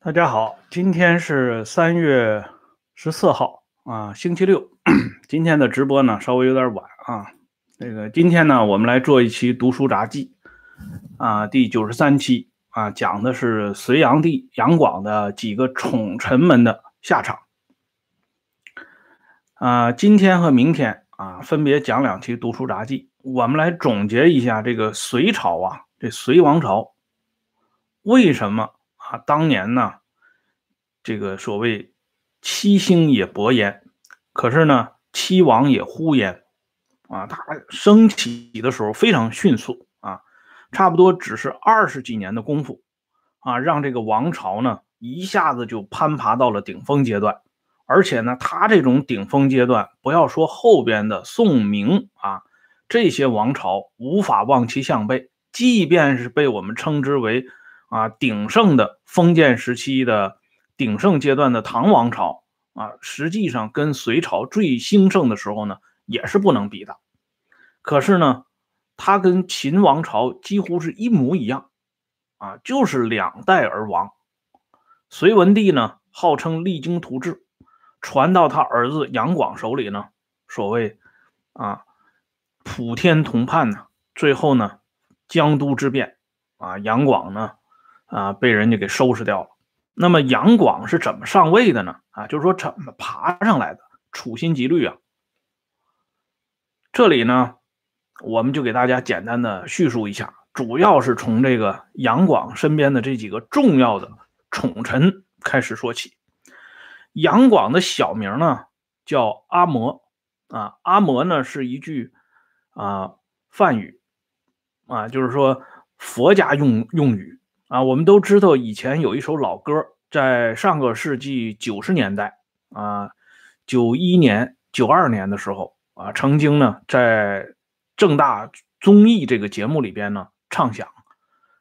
大家好，今天是三月十四号啊，星期六。今天的直播呢稍微有点晚啊。这个今天呢，我们来做一期读书杂记啊，第九十三期啊，讲的是隋炀帝杨广的几个宠臣们的下场啊。今天和明天啊，分别讲两期读书杂记，我们来总结一下这个隋朝啊，这隋王朝为什么？啊，当年呢，这个所谓七星也勃焉，可是呢，七王也忽焉，啊，它升起的时候非常迅速啊，差不多只是二十几年的功夫，啊，让这个王朝呢一下子就攀爬到了顶峰阶段，而且呢，它这种顶峰阶段，不要说后边的宋明啊这些王朝无法望其项背，即便是被我们称之为。啊，鼎盛的封建时期的鼎盛阶段的唐王朝啊，实际上跟隋朝最兴盛的时候呢，也是不能比的。可是呢，它跟秦王朝几乎是一模一样，啊，就是两代而亡。隋文帝呢，号称励精图治，传到他儿子杨广手里呢，所谓啊，普天同判呢，最后呢，江都之变啊，杨广呢。啊，被人家给收拾掉了。那么杨广是怎么上位的呢？啊，就是说怎么爬上来的？处心积虑啊。这里呢，我们就给大家简单的叙述一下，主要是从这个杨广身边的这几个重要的宠臣开始说起。杨广的小名呢叫阿摩，啊，阿摩呢是一句啊梵语，啊，就是说佛家用用语。啊，我们都知道以前有一首老歌，在上个世纪九十年代啊，九一年、九二年的时候啊，曾经呢在正大综艺这个节目里边呢唱响，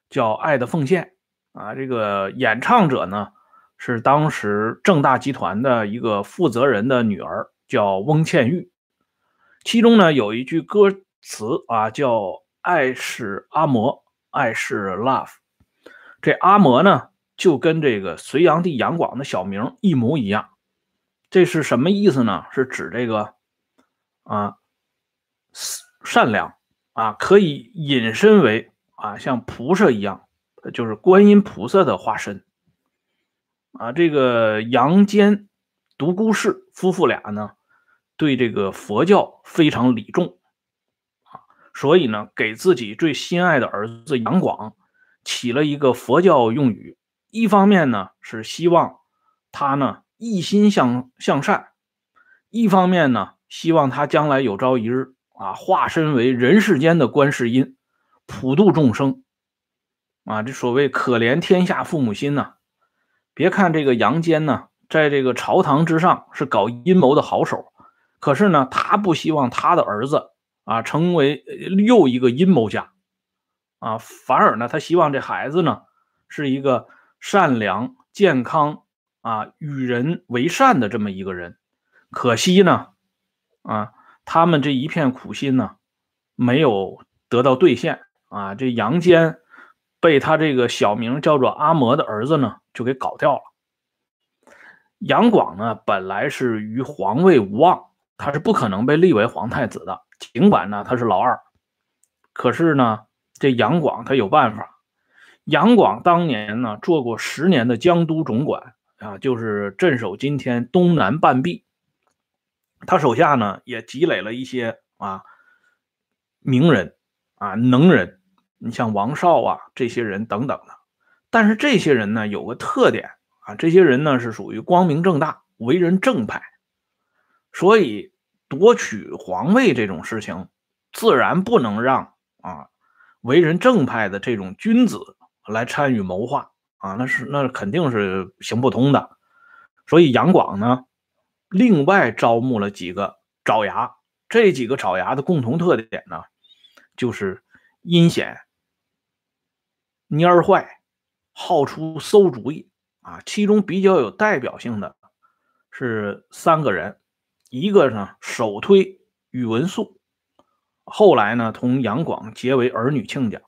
叫《爱的奉献》啊。这个演唱者呢是当时正大集团的一个负责人的女儿，叫翁倩玉。其中呢有一句歌词啊，叫“爱是阿摩，爱是 love”。这阿摩呢，就跟这个隋炀帝杨广的小名一模一样。这是什么意思呢？是指这个啊善良啊，可以引申为啊像菩萨一样，就是观音菩萨的化身啊。这个杨坚、独孤氏夫妇俩呢，对这个佛教非常礼重，所以呢，给自己最心爱的儿子杨广。起了一个佛教用语，一方面呢是希望他呢一心向向善，一方面呢希望他将来有朝一日啊化身为人世间的观世音，普度众生。啊，这所谓可怜天下父母心呐！别看这个杨坚呢，在这个朝堂之上是搞阴谋的好手，可是呢，他不希望他的儿子啊成为又一个阴谋家。啊，反而呢，他希望这孩子呢是一个善良、健康啊，与人为善的这么一个人。可惜呢，啊，他们这一片苦心呢，没有得到兑现啊。这杨坚被他这个小名叫做阿摩的儿子呢，就给搞掉了。杨广呢，本来是于皇位无望，他是不可能被立为皇太子的。尽管呢，他是老二，可是呢。这杨广他有办法。杨广当年呢做过十年的江都总管啊，就是镇守今天东南半壁。他手下呢也积累了一些啊名人啊能人，你像王绍啊这些人等等的。但是这些人呢有个特点啊，这些人呢是属于光明正大、为人正派，所以夺取皇位这种事情自然不能让啊。为人正派的这种君子来参与谋划啊，那是那肯定是行不通的。所以杨广呢，另外招募了几个爪牙，这几个爪牙的共同特点呢，就是阴险、蔫坏、好出馊主意啊。其中比较有代表性的是三个人，一个呢首推宇文述。后来呢，同杨广结为儿女亲家。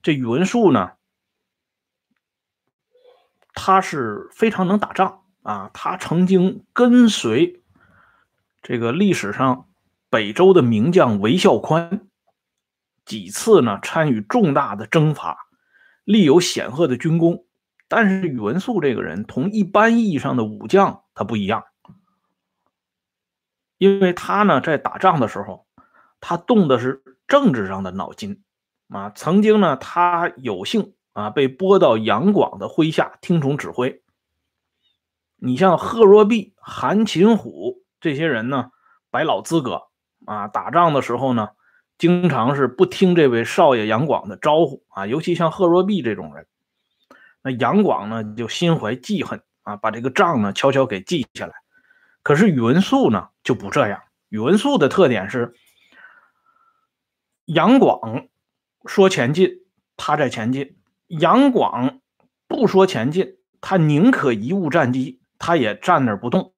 这宇文述呢，他是非常能打仗啊，他曾经跟随这个历史上北周的名将韦孝宽几次呢，参与重大的征伐，立有显赫的军功。但是宇文肃这个人同一般意义上的武将他不一样，因为他呢在打仗的时候，他动的是政治上的脑筋啊。曾经呢，他有幸啊被拨到杨广的麾下听从指挥。你像贺若弼、韩擒虎这些人呢，百老资格啊，打仗的时候呢，经常是不听这位少爷杨广的招呼啊，尤其像贺若弼这种人。那杨广呢，就心怀记恨啊，把这个账呢悄悄给记下来。可是宇文肃呢就不这样。宇文肃的特点是，杨广说前进，他在前进；杨广不说前进，他宁可贻误战机，他也站那不动。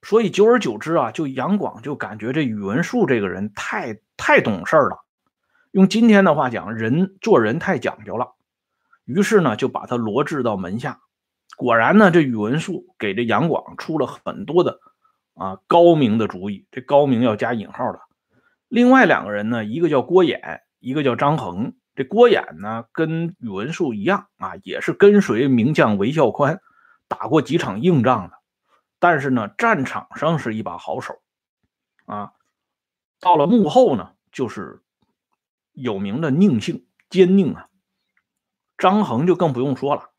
所以久而久之啊，就杨广就感觉这宇文述这个人太太懂事了。用今天的话讲，人做人太讲究了。于是呢，就把他罗致到门下。果然呢，这宇文述给这杨广出了很多的啊高明的主意。这高明要加引号的。另外两个人呢，一个叫郭衍，一个叫张衡。这郭衍呢，跟宇文述一样啊，也是跟随名将韦孝宽打过几场硬仗的。但是呢，战场上是一把好手啊。到了幕后呢，就是有名的宁性、奸佞啊。张衡就更不用说了，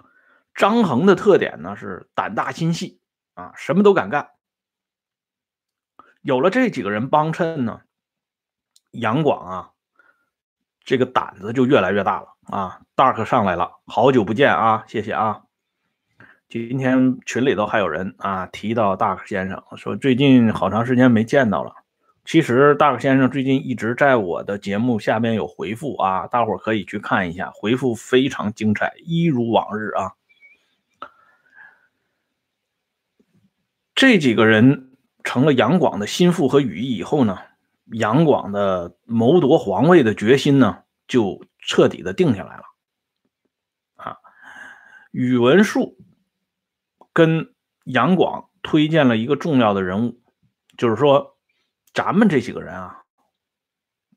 张衡的特点呢是胆大心细啊，什么都敢干。有了这几个人帮衬呢，杨广啊，这个胆子就越来越大了啊。Dark 上来了，好久不见啊，谢谢啊。今天群里头还有人啊提到 Dark 先生，说最近好长时间没见到了。其实大克先生最近一直在我的节目下面有回复啊，大伙可以去看一下，回复非常精彩，一如往日啊。这几个人成了杨广的心腹和羽翼以后呢，杨广的谋夺皇位的决心呢就彻底的定下来了啊。宇文述跟杨广推荐了一个重要的人物，就是说。咱们这几个人啊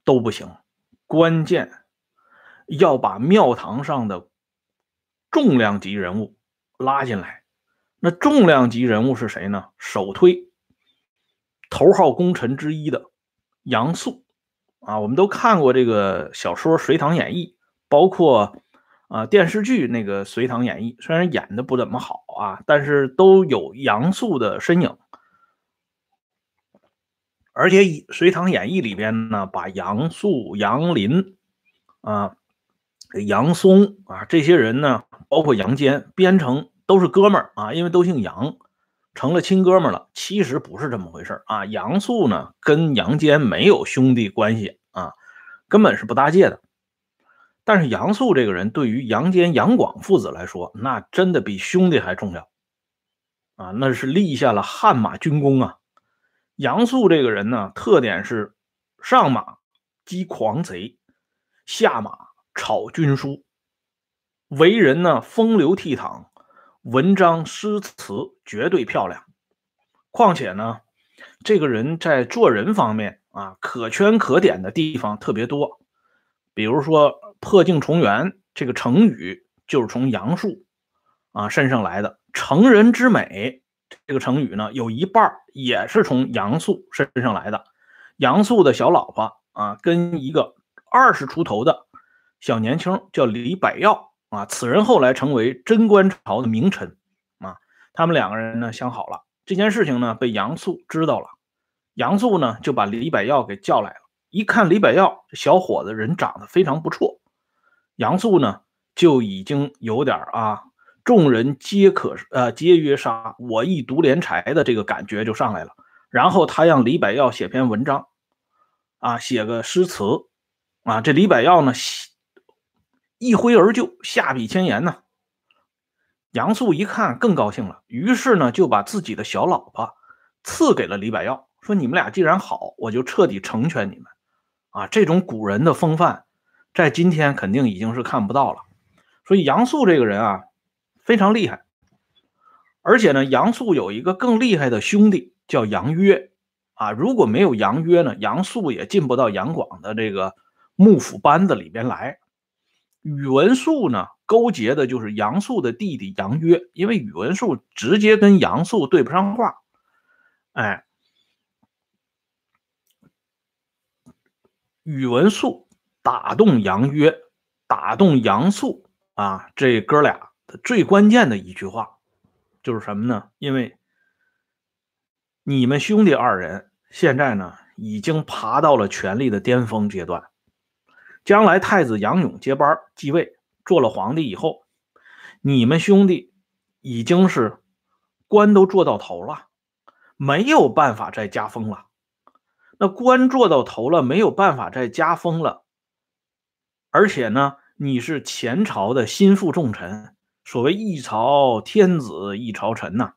都不行，关键要把庙堂上的重量级人物拉进来。那重量级人物是谁呢？首推头号功臣之一的杨素啊，我们都看过这个小说《隋唐演义》，包括啊电视剧那个《隋唐演义》，虽然演的不怎么好啊，但是都有杨素的身影。而且《隋唐演义》里边呢，把杨素、杨林啊、杨松啊这些人呢，包括杨坚，编成都是哥们儿啊，因为都姓杨，成了亲哥们了。其实不是这么回事啊。杨素呢，跟杨坚没有兄弟关系啊，根本是不搭界的。但是杨素这个人，对于杨坚、杨广父子来说，那真的比兄弟还重要啊，那是立下了汗马军功啊。杨素这个人呢，特点是上马击狂贼，下马草军书，为人呢风流倜傥，文章诗词绝对漂亮。况且呢，这个人在做人方面啊，可圈可点的地方特别多。比如说“破镜重圆”这个成语，就是从杨素啊身上来的。成人之美。这个成语呢，有一半也是从杨素身上来的。杨素的小老婆啊，跟一个二十出头的小年轻叫李百药啊，此人后来成为贞观朝的名臣啊。他们两个人呢相好了，这件事情呢被杨素知道了。杨素呢就把李百药给叫来了，一看李百药这小伙子人长得非常不错，杨素呢就已经有点啊。众人皆可呃，皆曰杀，我亦独怜才的这个感觉就上来了。然后他让李百药写篇文章，啊，写个诗词，啊，这李百药呢写一挥而就，下笔千言呢。杨素一看更高兴了，于是呢就把自己的小老婆赐给了李百药，说你们俩既然好，我就彻底成全你们。啊，这种古人的风范，在今天肯定已经是看不到了。所以杨素这个人啊。非常厉害而且呢，杨素有一个更厉害的兄弟叫杨约啊，如果没有杨约呢，杨素也进不到杨广的这个幕府班子里边来。宇文述呢，勾结的就是杨素的弟弟杨约，因为宇文述直接跟杨素对不上话，哎，宇文述打动杨约，打动杨素啊，这哥俩的最关键的一句话就是什么呢？因为你们兄弟二人现在呢，已经爬到了权力的巅峰阶段。将来太子杨勇接班继位，做了皇帝以后，你们兄弟已经是官都做到头了，没有办法再加封了。那官做到头了，没有办法再加封了。而且呢，你是前朝的心腹重臣，所谓一朝天子一朝臣呐。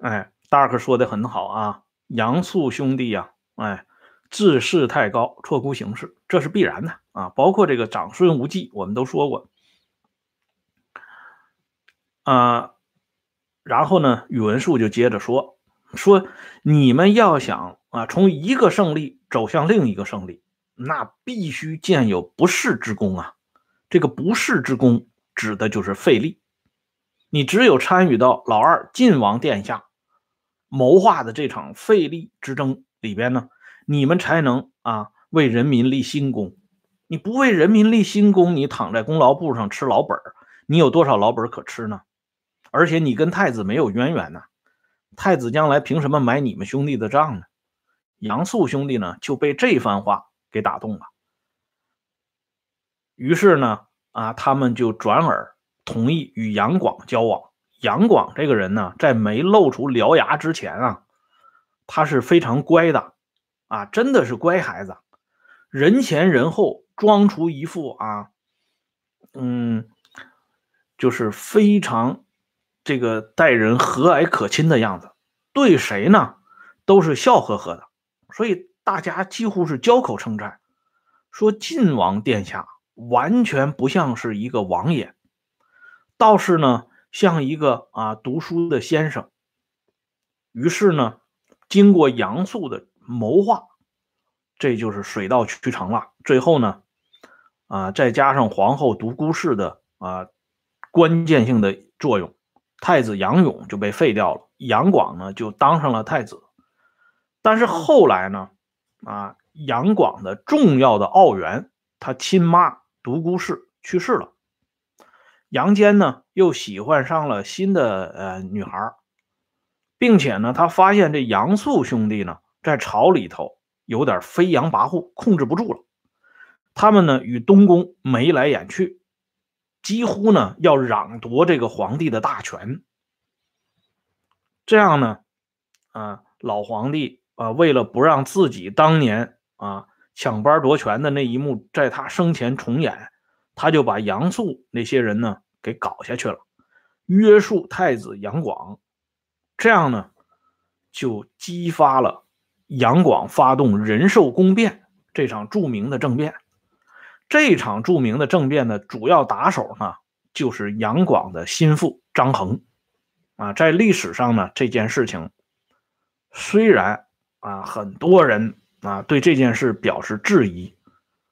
哎，大哥说的很好啊，杨素兄弟呀，哎。志士太高，错估形势，这是必然的啊！包括这个长孙无忌，我们都说过啊。然后呢，宇文述就接着说：“说你们要想啊，从一个胜利走向另一个胜利，那必须建有不世之功啊！这个不世之功，指的就是费力。你只有参与到老二晋王殿下谋划的这场费力之争里边呢。”你们才能啊为人民立新功，你不为人民立新功，你躺在功劳簿上吃老本儿你有多少老本可吃呢？而且你跟太子没有渊源呢，太子将来凭什么买你们兄弟的账呢？杨素兄弟呢就被这番话给打动了，于是呢啊他们就转而同意与杨广交往。杨广这个人呢，在没露出獠牙之前啊，他是非常乖的。啊，真的是乖孩子，人前人后装出一副啊，嗯，就是非常这个待人和蔼可亲的样子，对谁呢都是笑呵呵的，所以大家几乎是交口称赞，说晋王殿下完全不像是一个王爷，倒是呢像一个啊读书的先生。于是呢，经过杨素的。谋划，这就是水到渠成了。最后呢，啊，再加上皇后独孤氏的啊关键性的作用，太子杨勇就被废掉了，杨广呢就当上了太子。但是后来呢，啊，杨广的重要的奥元，他亲妈独孤氏去世了，杨坚呢又喜欢上了新的呃女孩，并且呢，他发现这杨素兄弟呢。在朝里头有点飞扬跋扈，控制不住了。他们呢与东宫眉来眼去，几乎呢要攘夺这个皇帝的大权。这样呢，啊，老皇帝啊，为了不让自己当年啊抢班夺权的那一幕在他生前重演，他就把杨素那些人呢给搞下去了，约束太子杨广。这样呢，就激发了。杨广发动仁寿宫变这场著名的政变，这场著名的政变的主要打手呢，就是杨广的心腹张衡。啊，在历史上呢，这件事情虽然啊很多人啊对这件事表示质疑，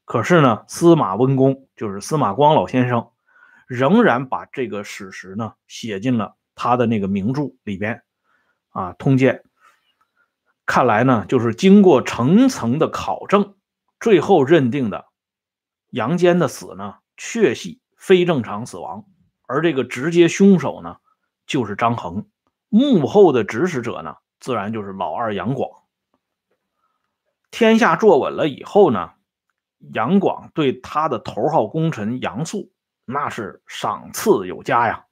可是呢，司马温公就是司马光老先生，仍然把这个史实呢写进了他的那个名著里边，啊，《通鉴》。看来呢，就是经过层层的考证，最后认定的杨坚的死呢，确系非正常死亡，而这个直接凶手呢，就是张衡，幕后的指使者呢，自然就是老二杨广。天下坐稳了以后呢，杨广对他的头号功臣杨素，那是赏赐有加呀，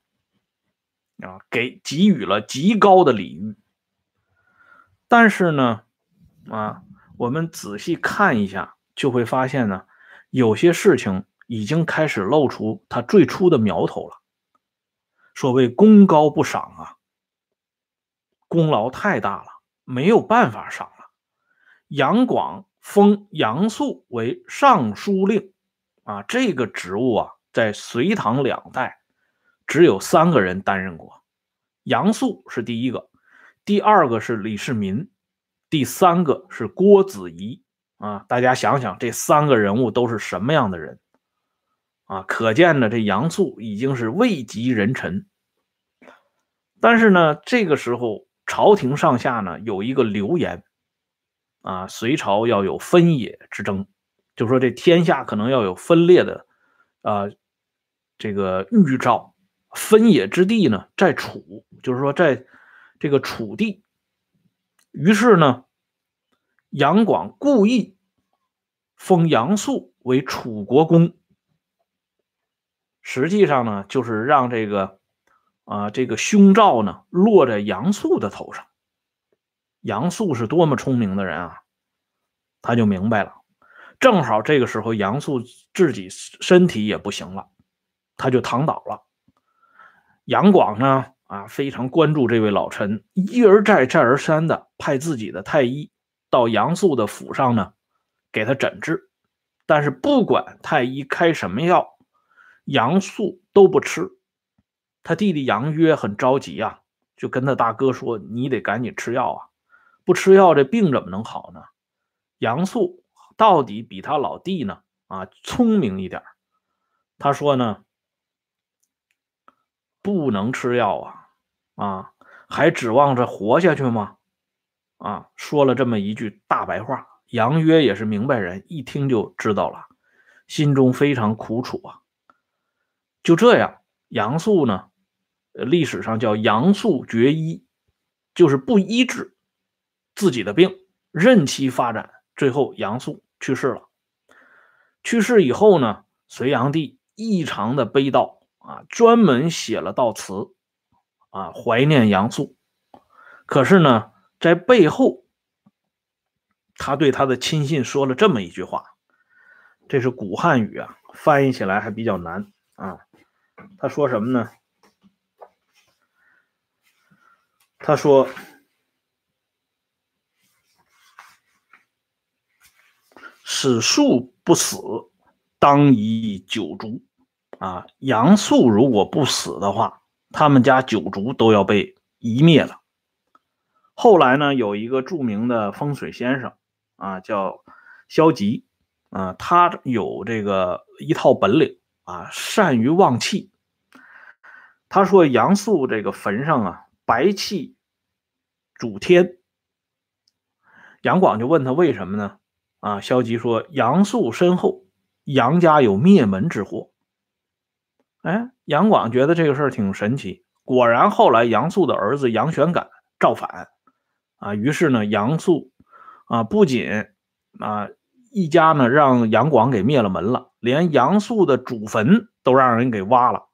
啊，给给予了极高的礼遇。但是呢，啊，我们仔细看一下，就会发现呢，有些事情已经开始露出他最初的苗头了。所谓功高不赏啊，功劳太大了，没有办法赏了。杨广封杨素为尚书令，啊，这个职务啊，在隋唐两代只有三个人担任过，杨素是第一个，第二个是李世民，第三个是郭子仪啊。大家想想，这三个人物都是什么样的人啊？可见呢，这杨素已经是位极人臣。但是呢，这个时候朝廷上下呢有一个流言啊，隋朝要有分野之争，就说这天下可能要有分裂的啊这个预兆。分野之地呢，在楚，就是说在这个楚地。于是呢，杨广故意封杨素为楚国公，实际上呢，就是让这个啊这个凶兆呢落在杨素的头上。杨素是多么聪明的人啊，他就明白了。正好这个时候，杨素自己身体也不行了，他就躺倒了。杨广呢，啊，非常关注这位老臣，一而再，再而三的派自己的太医到杨素的府上呢，给他诊治。但是不管太医开什么药，杨素都不吃。他弟弟杨约很着急呀，就跟他大哥说：“你得赶紧吃药啊，不吃药这病怎么能好呢？”杨素到底比他老弟呢，啊，聪明一点。他说呢。不能吃药啊，啊，还指望着活下去吗？啊，说了这么一句大白话，杨约也是明白人，一听就知道了，心中非常苦楚啊。就这样，杨素呢，历史上叫杨素绝医，就是不医治自己的病，任其发展，最后杨素去世了。去世以后呢，隋炀帝异常的悲悼。啊，专门写了悼词，啊，怀念杨素。可是呢，在背后，他对他的亲信说了这么一句话，这是古汉语啊，翻译起来还比较难啊。他说什么呢？他说：“史树不死，当以九族。”啊，杨素如果不死的话，他们家九族都要被夷灭了。后来呢，有一个著名的风水先生啊，叫萧吉啊，他有这个一套本领啊，善于旺气。他说杨素这个坟上啊，白气主天。杨广就问他为什么呢？啊，萧吉说杨素身后，杨家有灭门之祸。哎，杨广觉得这个事儿挺神奇。果然，后来杨素的儿子杨玄感造反，啊，于是呢，杨素啊不仅啊一家呢让杨广给灭了门了，连杨素的祖坟都让人给挖了。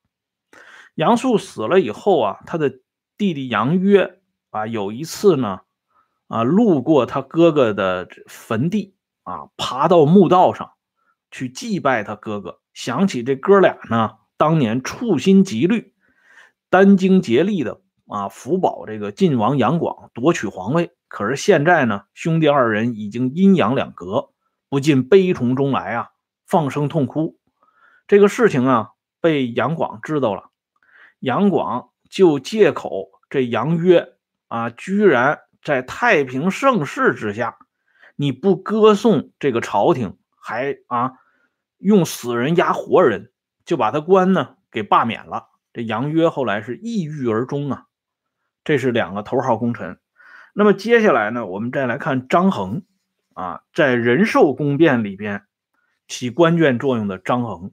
杨素死了以后啊，他的弟弟杨约啊有一次呢啊路过他哥哥的坟地啊，爬到墓道上去祭拜他哥哥，想起这哥俩呢。当年处心积虑、殚精竭力的啊辅保这个晋王杨广夺取皇位，可是现在呢，兄弟二人已经阴阳两隔，不禁悲从中来啊，放声痛哭。这个事情啊，被杨广知道了，杨广就借口这杨约啊，居然在太平盛世之下，你不歌颂这个朝廷，还啊用死人压活人。就把他官呢给罢免了。这杨约后来是抑郁而终啊。这是两个头号功臣。那么接下来呢，我们再来看张衡啊，在仁寿宫变里边起关键作用的张衡，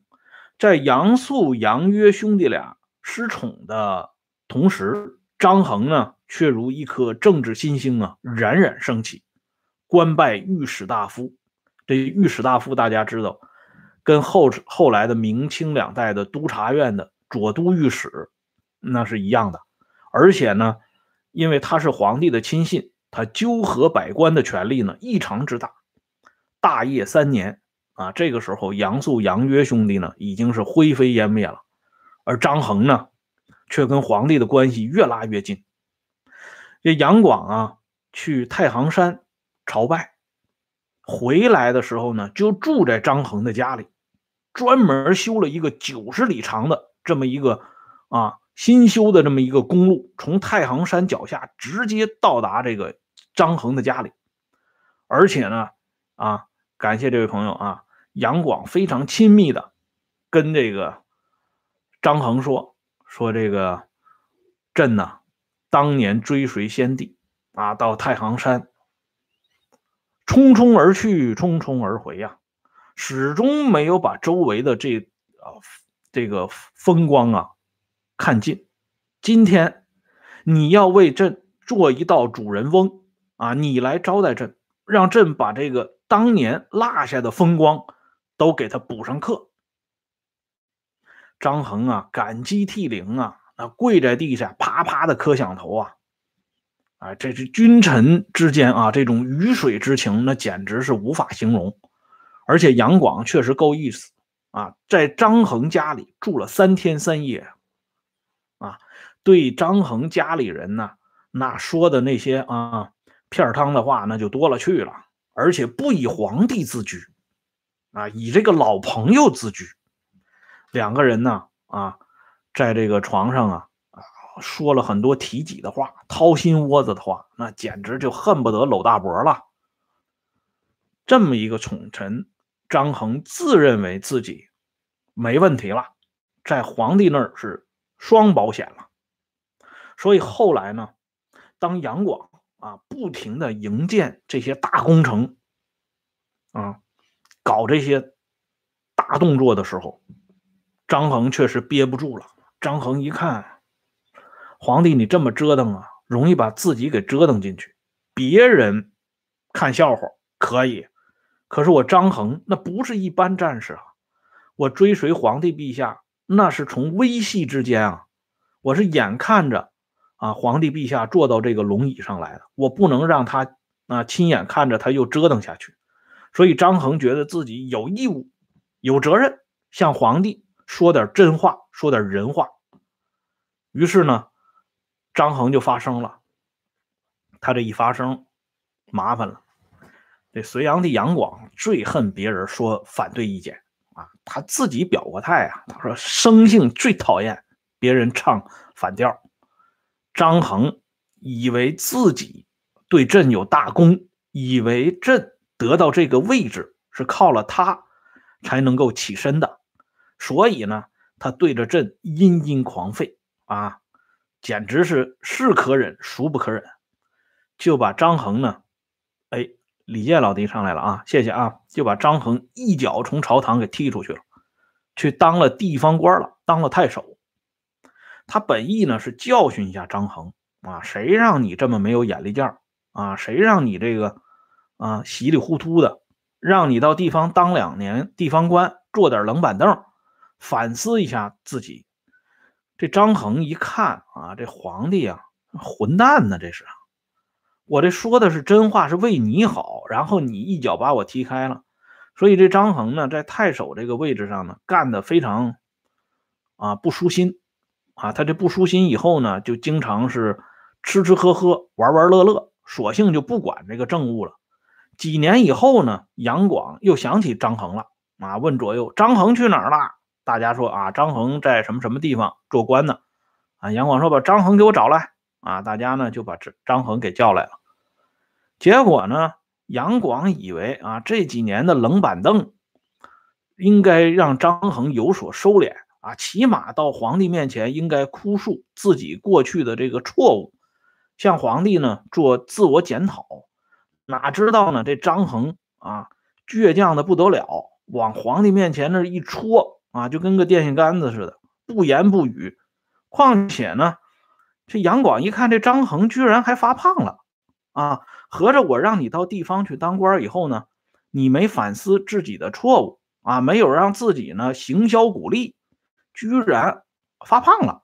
在杨素、杨约兄弟俩失宠的同时，张衡呢却如一颗政治新星啊，冉冉升起，官拜御史大夫。这御史大夫大家知道。跟后后来的明清两代的督察院的左都御史，那是一样的。而且呢，因为他是皇帝的亲信，他纠合百官的权力呢异常之大。大业三年啊，这个时候杨素、杨约兄弟呢已经是灰飞烟灭了，而张衡呢，却跟皇帝的关系越拉越近。这杨广啊，去太行山朝拜，回来的时候呢，就住在张衡的家里。专门修了一个九十里长的这么一个啊新修的这么一个公路，从太行山脚下直接到达这个张衡的家里，而且呢，啊，感谢这位朋友啊，杨广非常亲密的跟这个张衡说说这个朕呢，当年追随先帝啊，到太行山，匆匆而去，匆匆而回呀，始终没有把周围的这啊这个风光啊。看尽，今天你要为朕做一道主人翁啊！你来招待朕，让朕把这个当年落下的风光都给他补上课。张衡啊，感激涕零啊，那跪在地下啪啪的磕响头啊！啊，这是君臣之间啊，这种鱼水之情，那简直是无法形容。而且杨广确实够意思啊，在张衡家里住了三天三夜。啊，对张衡家里人呢，那说的那些啊片汤的话，那就多了去了。而且不以皇帝自居，啊，以这个老朋友自居。两个人呢，啊，在这个床上啊啊，说了很多提己的话，掏心窝子的话，那简直就恨不得搂大脖了。这么一个宠臣，张衡自认为自己没问题了，在皇帝那儿是。双保险了，所以后来呢，当杨广啊不停的营建这些大工程，啊，搞这些大动作的时候，张衡确实憋不住了。张衡一看，皇帝你这么折腾啊，容易把自己给折腾进去。别人看笑话可以，可是我张衡那不是一般战士啊，我追随皇帝陛下。那是从微细之间啊，我是眼看着啊，皇帝陛下坐到这个龙椅上来的，我不能让他啊亲眼看着他又折腾下去，所以张衡觉得自己有义务、有责任向皇帝说点真话，说点人话。于是呢，张衡就发声了。他这一发声，麻烦了。这隋炀帝杨广最恨别人说反对意见。啊，他自己表过态啊，他说生性最讨厌别人唱反调。张衡以为自己对朕有大功，以为朕得到这个位置是靠了他才能够起身的，所以呢，他对着朕阴阴狂吠啊，简直是是可忍孰不可忍，就把张衡呢，哎。李健老弟上来了啊，谢谢啊，就把张衡一脚从朝堂给踢出去了，去当了地方官了，当了太守。他本意呢是教训一下张衡啊，谁让你这么没有眼力劲儿啊？谁让你这个啊稀里糊涂的，让你到地方当两年地方官，坐点冷板凳，反思一下自己。这张衡一看啊，这皇帝啊，混蛋呢，这是。我这说的是真话，是为你好，然后你一脚把我踢开了，所以这张衡呢，在太守这个位置上呢，干的非常啊不舒心啊。他这不舒心以后呢，就经常是吃吃喝喝，玩玩乐乐，索性就不管这个政务了。几年以后呢，杨广又想起张衡了啊，问左右张衡去哪儿了？大家说啊，张衡在什么什么地方做官呢？啊，杨广说把张衡给我找来。啊，大家呢就把这张衡给叫来了，结果呢，杨广以为啊这几年的冷板凳应该让张衡有所收敛啊，起码到皇帝面前应该哭诉自己过去的这个错误，向皇帝呢做自我检讨。哪知道呢，这张衡啊倔强的不得了，往皇帝面前那一戳啊，就跟个电线杆子似的，不言不语。况且呢。这杨广一看，这张衡居然还发胖了，啊，合着我让你到地方去当官以后呢，你没反思自己的错误啊，没有让自己呢行销鼓励，居然发胖了。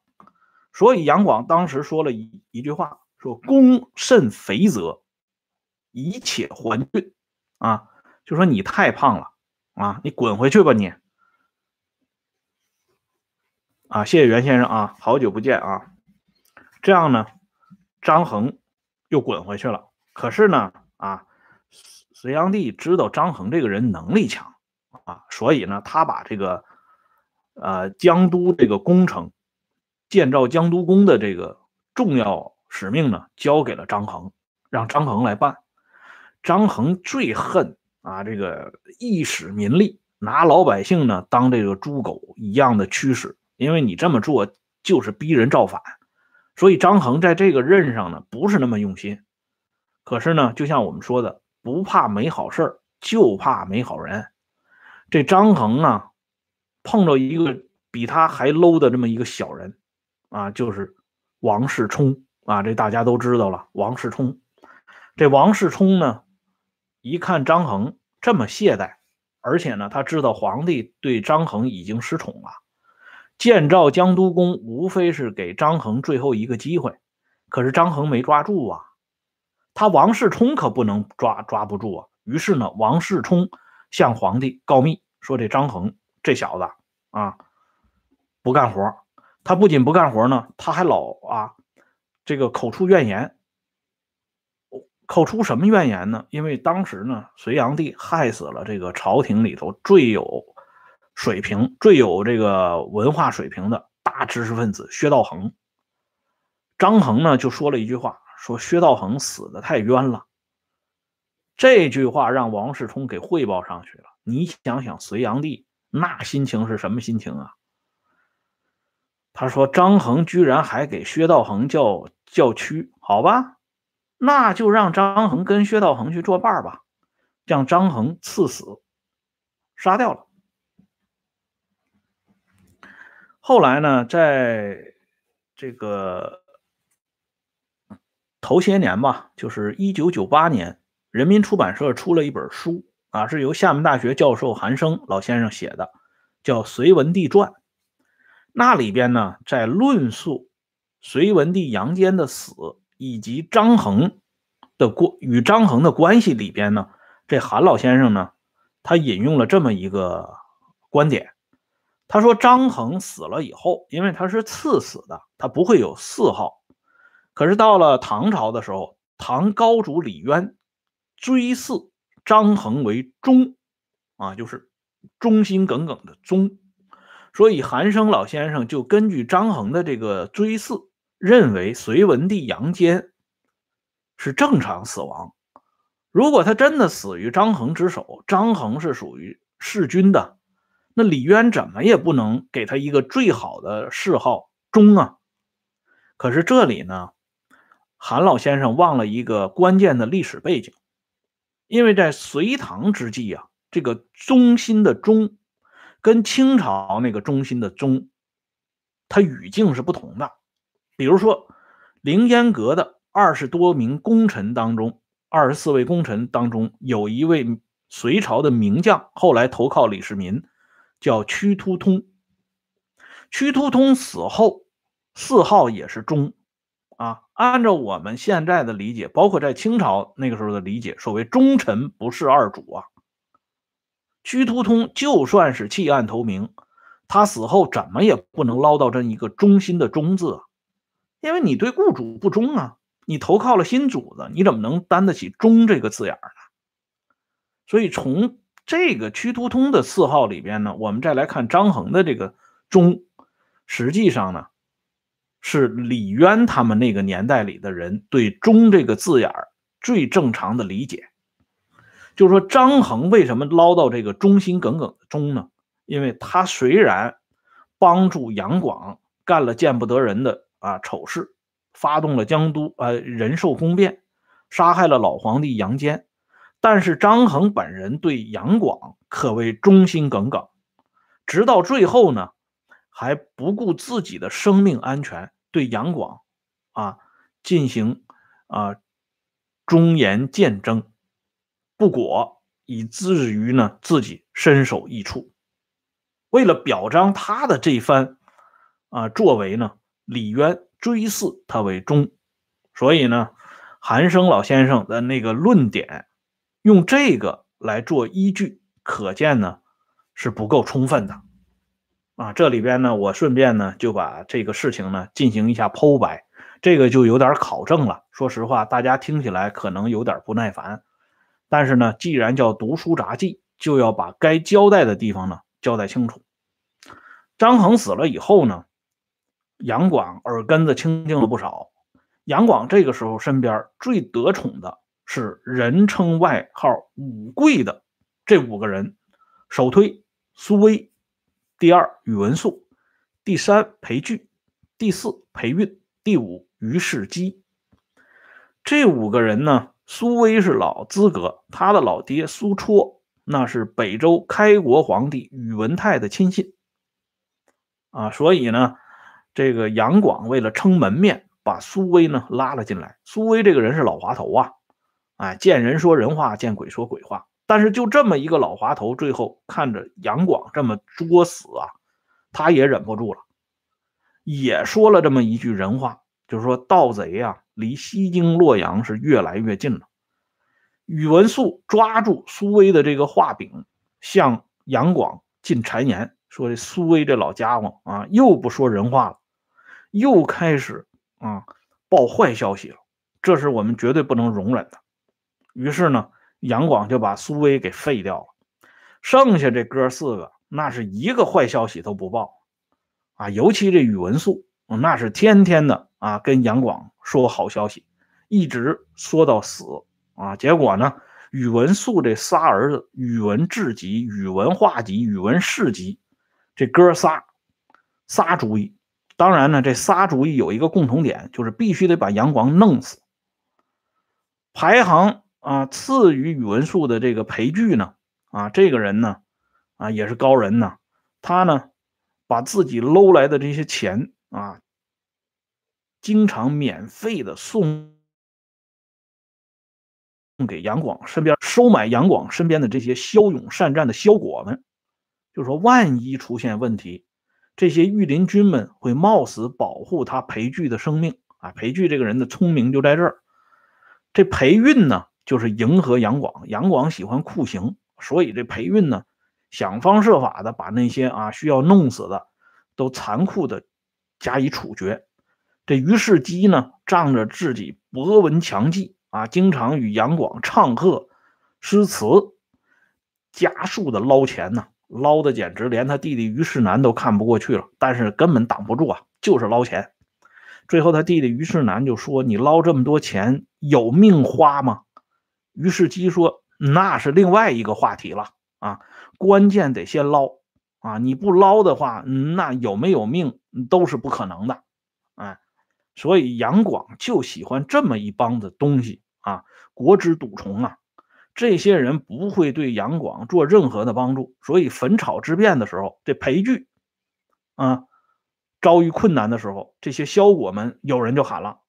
所以杨广当时说了一一句话，说“功甚肥则，一切还俊”，啊，就说你太胖了啊，你滚回去吧你。啊，谢谢袁先生啊，好久不见啊。这样呢，张衡又滚回去了。可是呢，啊，隋炀帝知道张衡这个人能力强啊，所以呢，他把这个呃江都这个工程建造江都宫的这个重要使命呢，交给了张衡，让张衡来办。张衡最恨啊，这个一使民力，拿老百姓呢当这个猪狗一样的驱使，因为你这么做就是逼人造反。所以张衡在这个任上呢，不是那么用心。可是呢，就像我们说的，不怕没好事就怕没好人。这张衡啊，碰到一个比他还 low 的这么一个小人啊，就是王世充啊。这大家都知道了，王世充。这王世充呢，一看张衡这么懈怠，而且呢，他知道皇帝对张衡已经失宠了。建造江都宫，无非是给张衡最后一个机会，可是张衡没抓住啊，他王世充可不能抓抓不住啊。于是呢，王世充向皇帝告密，说这张衡这小子啊不干活，他不仅不干活呢，他还老啊这个口出怨言，口出什么怨言呢？因为当时呢，隋炀帝害死了这个朝廷里头最有。水平最有这个文化水平的大知识分子薛道衡，张衡呢就说了一句话，说薛道衡死的太冤了。这句话让王世充给汇报上去了。你想想，隋炀帝那心情是什么心情啊？他说张衡居然还给薛道衡叫叫屈，好吧，那就让张衡跟薛道衡去作伴吧，将张衡赐死，杀掉了。后来呢，在这个头些年吧，就是一九九八年，人民出版社出了一本书啊，是由厦门大学教授韩生老先生写的，叫《隋文帝传》。那里边呢，在论述隋文帝杨坚的死以及张衡的关与张衡的关系里边呢，这韩老先生呢，他引用了这么一个观点。他说：“张衡死了以后，因为他是赐死的，他不会有谥号。可是到了唐朝的时候，唐高祖李渊追谥张衡为忠，啊，就是忠心耿耿的忠。所以韩生老先生就根据张衡的这个追谥，认为隋文帝杨坚是正常死亡。如果他真的死于张衡之手，张衡是属于弑君的。”那李渊怎么也不能给他一个最好的谥号“忠”啊！可是这里呢，韩老先生忘了一个关键的历史背景，因为在隋唐之际啊，这个忠心的“忠”跟清朝那个忠心的“忠”，它语境是不同的。比如说，凌烟阁的二十多名功臣当中，二十四位功臣当中，有一位隋朝的名将，后来投靠李世民。叫屈突通，屈突通死后谥号也是忠。按照我们现在的理解，包括在清朝那个时候的理解，所谓忠臣不是二主啊。屈突通就算是弃暗投明，他死后怎么也不能捞到这一个忠心的忠字啊，因为你对雇主不忠啊，你投靠了新主子，你怎么能担得起忠这个字眼呢？所以从这个屈突通的谥号里边呢，我们再来看张衡的这个忠，实际上呢，是李渊他们那个年代里的人对忠这个字眼儿最正常的理解。就是说，张衡为什么捞到这个忠心耿耿的忠呢？因为他虽然帮助杨广干了见不得人的啊丑事，发动了江都呃仁寿宫变，杀害了老皇帝杨坚。但是张衡本人对杨广可谓忠心耿耿，直到最后呢，还不顾自己的生命安全，对杨广啊进行啊忠言谏争，不果，以至于呢自己身首异处。为了表彰他的这番啊作为呢，李渊追谥他为忠，所以呢，韩生老先生的那个论点。用这个来做依据，可见呢是不够充分的啊。这里边呢，我顺便呢就把这个事情呢进行一下剖白，这个就有点考证了。说实话，大家听起来可能有点不耐烦，但是呢，既然叫读书杂记，就要把该交代的地方呢交代清楚。张衡死了以后呢，杨广耳根子清净了不少。杨广这个时候身边最得宠的是人称外号“五贵”的这五个人：首推苏威，第二宇文肃，第三裴矩，第四裴运，第五于世基。这五个人呢，苏威是老资格，他的老爹苏绰那是北周开国皇帝宇文泰的亲信啊，所以呢，这个杨广为了撑门面。把苏威呢拉了进来。苏威这个人是老滑头啊，哎，见人说人话，见鬼说鬼话。但是就这么一个老滑头，最后看着杨广这么作死啊，他也忍不住了，也说了这么一句人话，就是说盗贼啊，离西京洛阳是越来越近了。宇文素抓住苏威的这个画柄，向杨广进谗言，说这苏威这老家伙啊，又不说人话了，又开始。啊，报坏消息了，这是我们绝对不能容忍的。于是呢，杨广就把苏威给废掉了。剩下这哥四个，那是一个坏消息都不报啊。尤其这宇文肃，那是天天的啊跟杨广说好消息，一直说到死啊。结果呢，宇文肃这仨儿子，宇文智及、宇文化及、宇文士及，这哥仨仨主意。当然呢，这仨主意有一个共同点，就是必须得把杨广弄死。排行啊赐予宇文述的这个裴矩呢，啊这个人呢，啊也是高人呢。他呢，把自己搂来的这些钱啊，经常免费的送送给杨广身边收买杨广身边的这些骁勇善战的骁果们，就说万一出现问题。这些御林军们会冒死保护他裴矩的生命啊！裴矩这个人的聪明就在这儿。这裴运呢，就是迎合杨广，杨广喜欢酷刑，所以这裴运呢，想方设法的把那些啊需要弄死的，都残酷的加以处决。这于世基呢，仗着自己博闻强记啊，经常与杨广唱和诗词，加速的捞钱呢。捞的简直连他弟弟于世南都看不过去了，但是根本挡不住啊，就是捞钱。最后他弟弟于世南就说：“你捞这么多钱，有命花吗？”于世基说：“那是另外一个话题了啊，关键得先捞啊！你不捞的话，那有没有命都是不可能的。”哎，所以杨广就喜欢这么一帮子东西啊，国之赌虫啊。这些人不会对杨广做任何的帮助，所以焚草之变的时候，这裴矩啊遭遇困难的时候，这些萧果们有人就喊了：“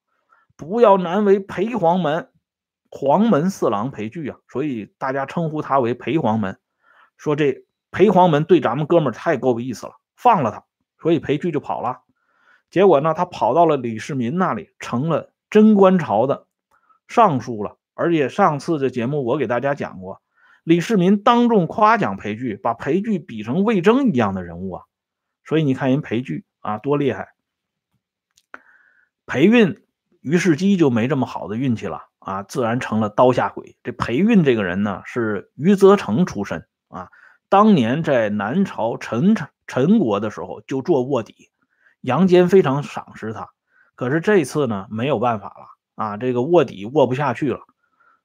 不要难为裴黄门，黄门四郎裴矩啊！”所以大家称呼他为裴黄门，说这裴黄门对咱们哥们太够意思了，放了他。所以裴矩就跑了。结果呢，他跑到了李世民那里，成了贞观朝的尚书了。而且上次的节目我给大家讲过，李世民当众夸奖裴矩，把裴矩比成魏征一样的人物啊。所以你看人裴矩啊多厉害。裴运、于世基就没这么好的运气了啊，自然成了刀下鬼。这裴运这个人呢是余则成出身啊，当年在南朝陈陈国的时候就做卧底，杨坚非常赏识他。可是这次呢没有办法了啊，这个卧底卧不下去了。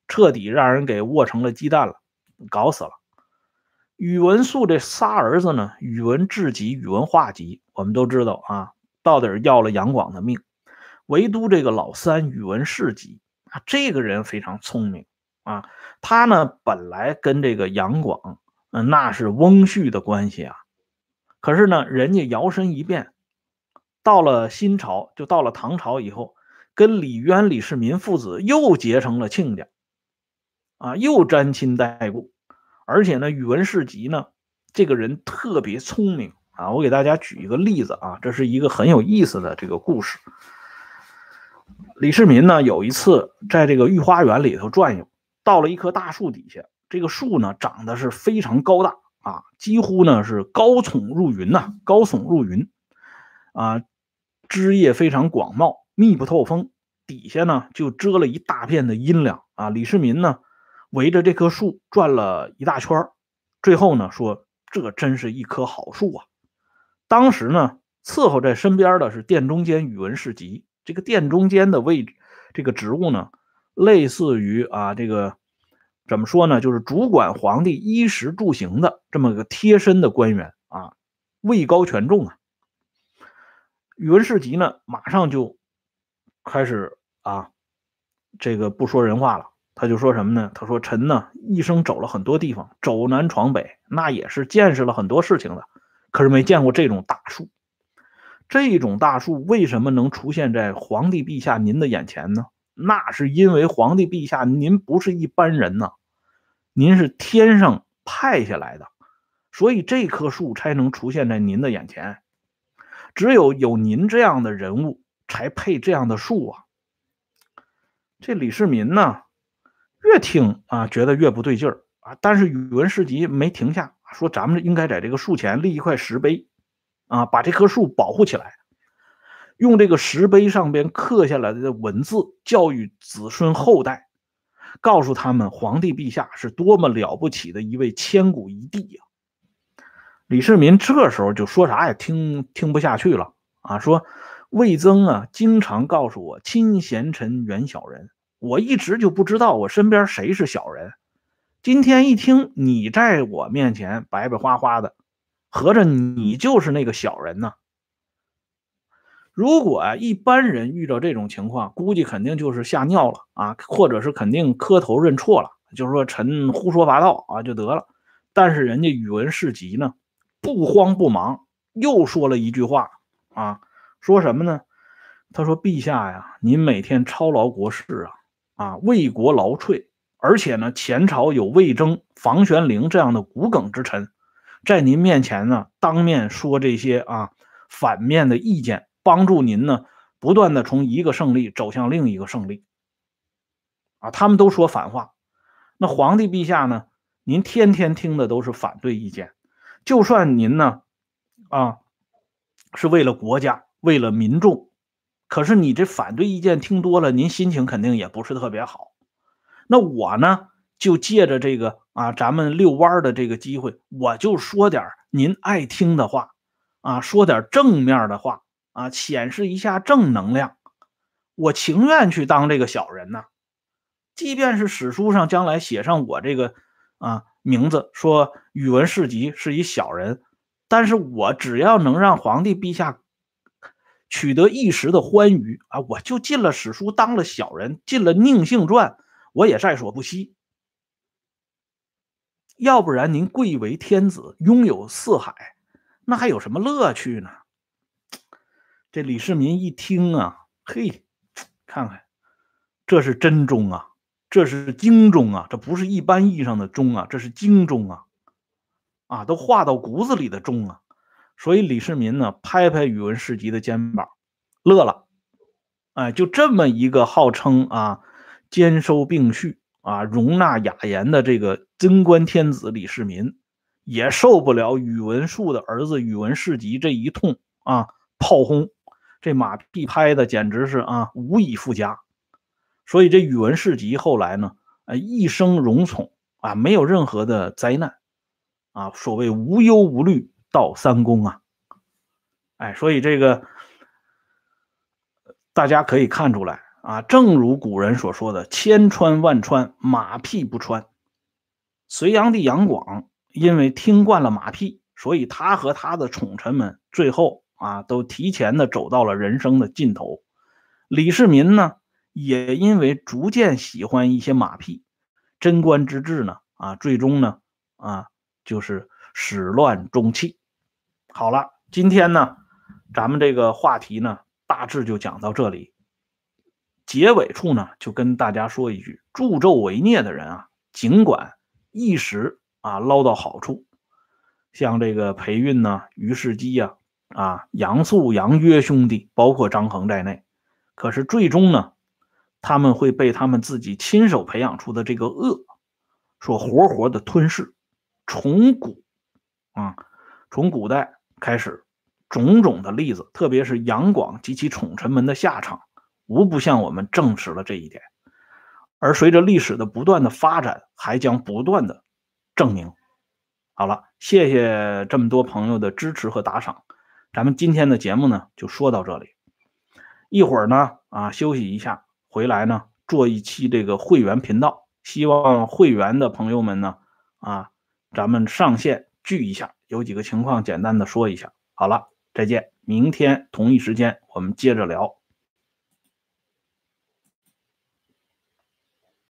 彻底让人给卧成了鸡蛋了，搞死了。宇文肃这仨儿子呢，宇文智及、宇文化及，我们都知道啊，到底要了杨广的命。唯独这个老三宇文士及这个人非常聪明啊，他呢本来跟这个杨广，嗯，那是翁婿的关系啊。可是呢，人家摇身一变，到了新朝，就到了唐朝以后，跟李渊、李世民父子又结成了亲家。啊，又沾亲带故，而且呢，宇文士及呢，这个人特别聪明啊。我给大家举一个例子啊，这是一个很有意思的这个故事。李世民呢，有一次在这个御花园里头转悠，到了一棵大树底下，这个树呢长得是非常高大啊，几乎呢是高耸入云呐，高耸入云啊，枝叶非常广袤，密不透风，底下呢就遮了一大片的阴凉啊。李世民呢。围着这棵树转了一大圈最后呢说：“这真是一棵好树啊！”当时呢，伺候在身边的是殿中监宇文士集。这个殿中间的位置这个职务呢，类似于啊这个怎么说呢？就是主管皇帝衣食住行的这么个贴身的官员啊，位高权重啊。宇文士集呢，马上就开始啊，这个不说人话了。他就说什么呢？他说：“臣呢一生走了很多地方，走南闯北，那也是见识了很多事情的，可是没见过这种大树。这种大树为什么能出现在皇帝陛下您的眼前呢？那是因为皇帝陛下您不是一般人呐，您是天上派下来的，所以这棵树才能出现在您的眼前。只有有您这样的人物，才配这样的树啊。这李世民呢？”越听啊，觉得越不对劲儿啊！但是宇文士集没停下，说咱们应该在这个树前立一块石碑，啊，把这棵树保护起来，用这个石碑上边刻下来的文字教育子孙后代，告诉他们皇帝陛下是多么了不起的一位千古一帝呀！李世民这时候就说啥也听听不下去了啊，说魏增啊，经常告诉我亲贤臣，远小人。我一直就不知道我身边谁是小人，今天一听你在我面前白白花花的，合着你就是那个小人呢？如果啊一般人遇到这种情况，估计肯定就是吓尿了啊，或者是肯定磕头认错了，就是说臣胡说八道啊就得了。但是人家宇文士集呢，不慌不忙，又说了一句话啊，说什么呢？他说：“陛下呀，您每天操劳国事啊。”啊，为国劳瘁，而且呢，前朝有魏征、房玄龄这样的骨梗之臣，在您面前呢，当面说这些啊反面的意见，帮助您呢，不断的从一个胜利走向另一个胜利。啊，他们都说反话，那皇帝陛下呢，您天天听的都是反对意见，就算您呢，啊，是为了国家，为了民众。可是你这反对意见听多了，您心情肯定也不是特别好。那我呢，就借着这个啊，咱们遛弯的这个机会，我就说点您爱听的话，啊，说点正面的话，啊，显示一下正能量。我情愿去当这个小人呢，即便是史书上将来写上我这个啊名字，说宇文士及是一小人，但是我只要能让皇帝陛下。取得一时的欢愉啊！我就进了史书，当了小人，进了宁姓传，我也在所不惜。要不然您贵为天子，拥有四海，那还有什么乐趣呢？这李世民一听啊，嘿，看看，这是真忠啊，这是精忠啊，这不是一般意义上的忠啊，这是精忠啊，啊，都化到骨子里的忠啊。所以李世民呢，拍拍宇文士集的肩膀，乐了。哎，就这么一个号称啊兼收并蓄啊容纳雅言的这个贞观天子李世民，也受不了宇文述的儿子宇文士集这一通啊炮轰，这马屁拍的简直是啊无以复加。所以这宇文士集后来呢，呃一生荣宠啊，没有任何的灾难啊，所谓无忧无虑。到三公啊，哎，所以这个大家可以看出来啊，正如古人所说的“千穿万穿，马屁不穿”。隋炀帝杨广因为听惯了马屁，所以他和他的宠臣们最后啊都提前的走到了人生的尽头。李世民呢，也因为逐渐喜欢一些马屁，贞观之治呢啊，最终呢啊就是始乱终弃。好了，今天呢，咱们这个话题呢，大致就讲到这里。结尾处呢，就跟大家说一句：助纣为虐的人啊，尽管一时啊捞到好处，像这个裴运呢、于世基呀、啊杨素、杨约兄弟，包括张衡在内，可是最终呢，他们会被他们自己亲手培养出的这个恶，所活活的吞噬。从古啊，从古代。开始，种种的例子，特别是杨广及其宠臣们的下场，无不向我们证实了这一点。而随着历史的不断的发展，还将不断的证明。好了，谢谢这么多朋友的支持和打赏。咱们今天的节目呢就说到这里，一会儿呢啊休息一下，回来呢做一期这个会员频道，希望会员的朋友们呢啊咱们上线聚一下，有几个情况简单的说一下。好了，再见，明天同一时间我们接着聊。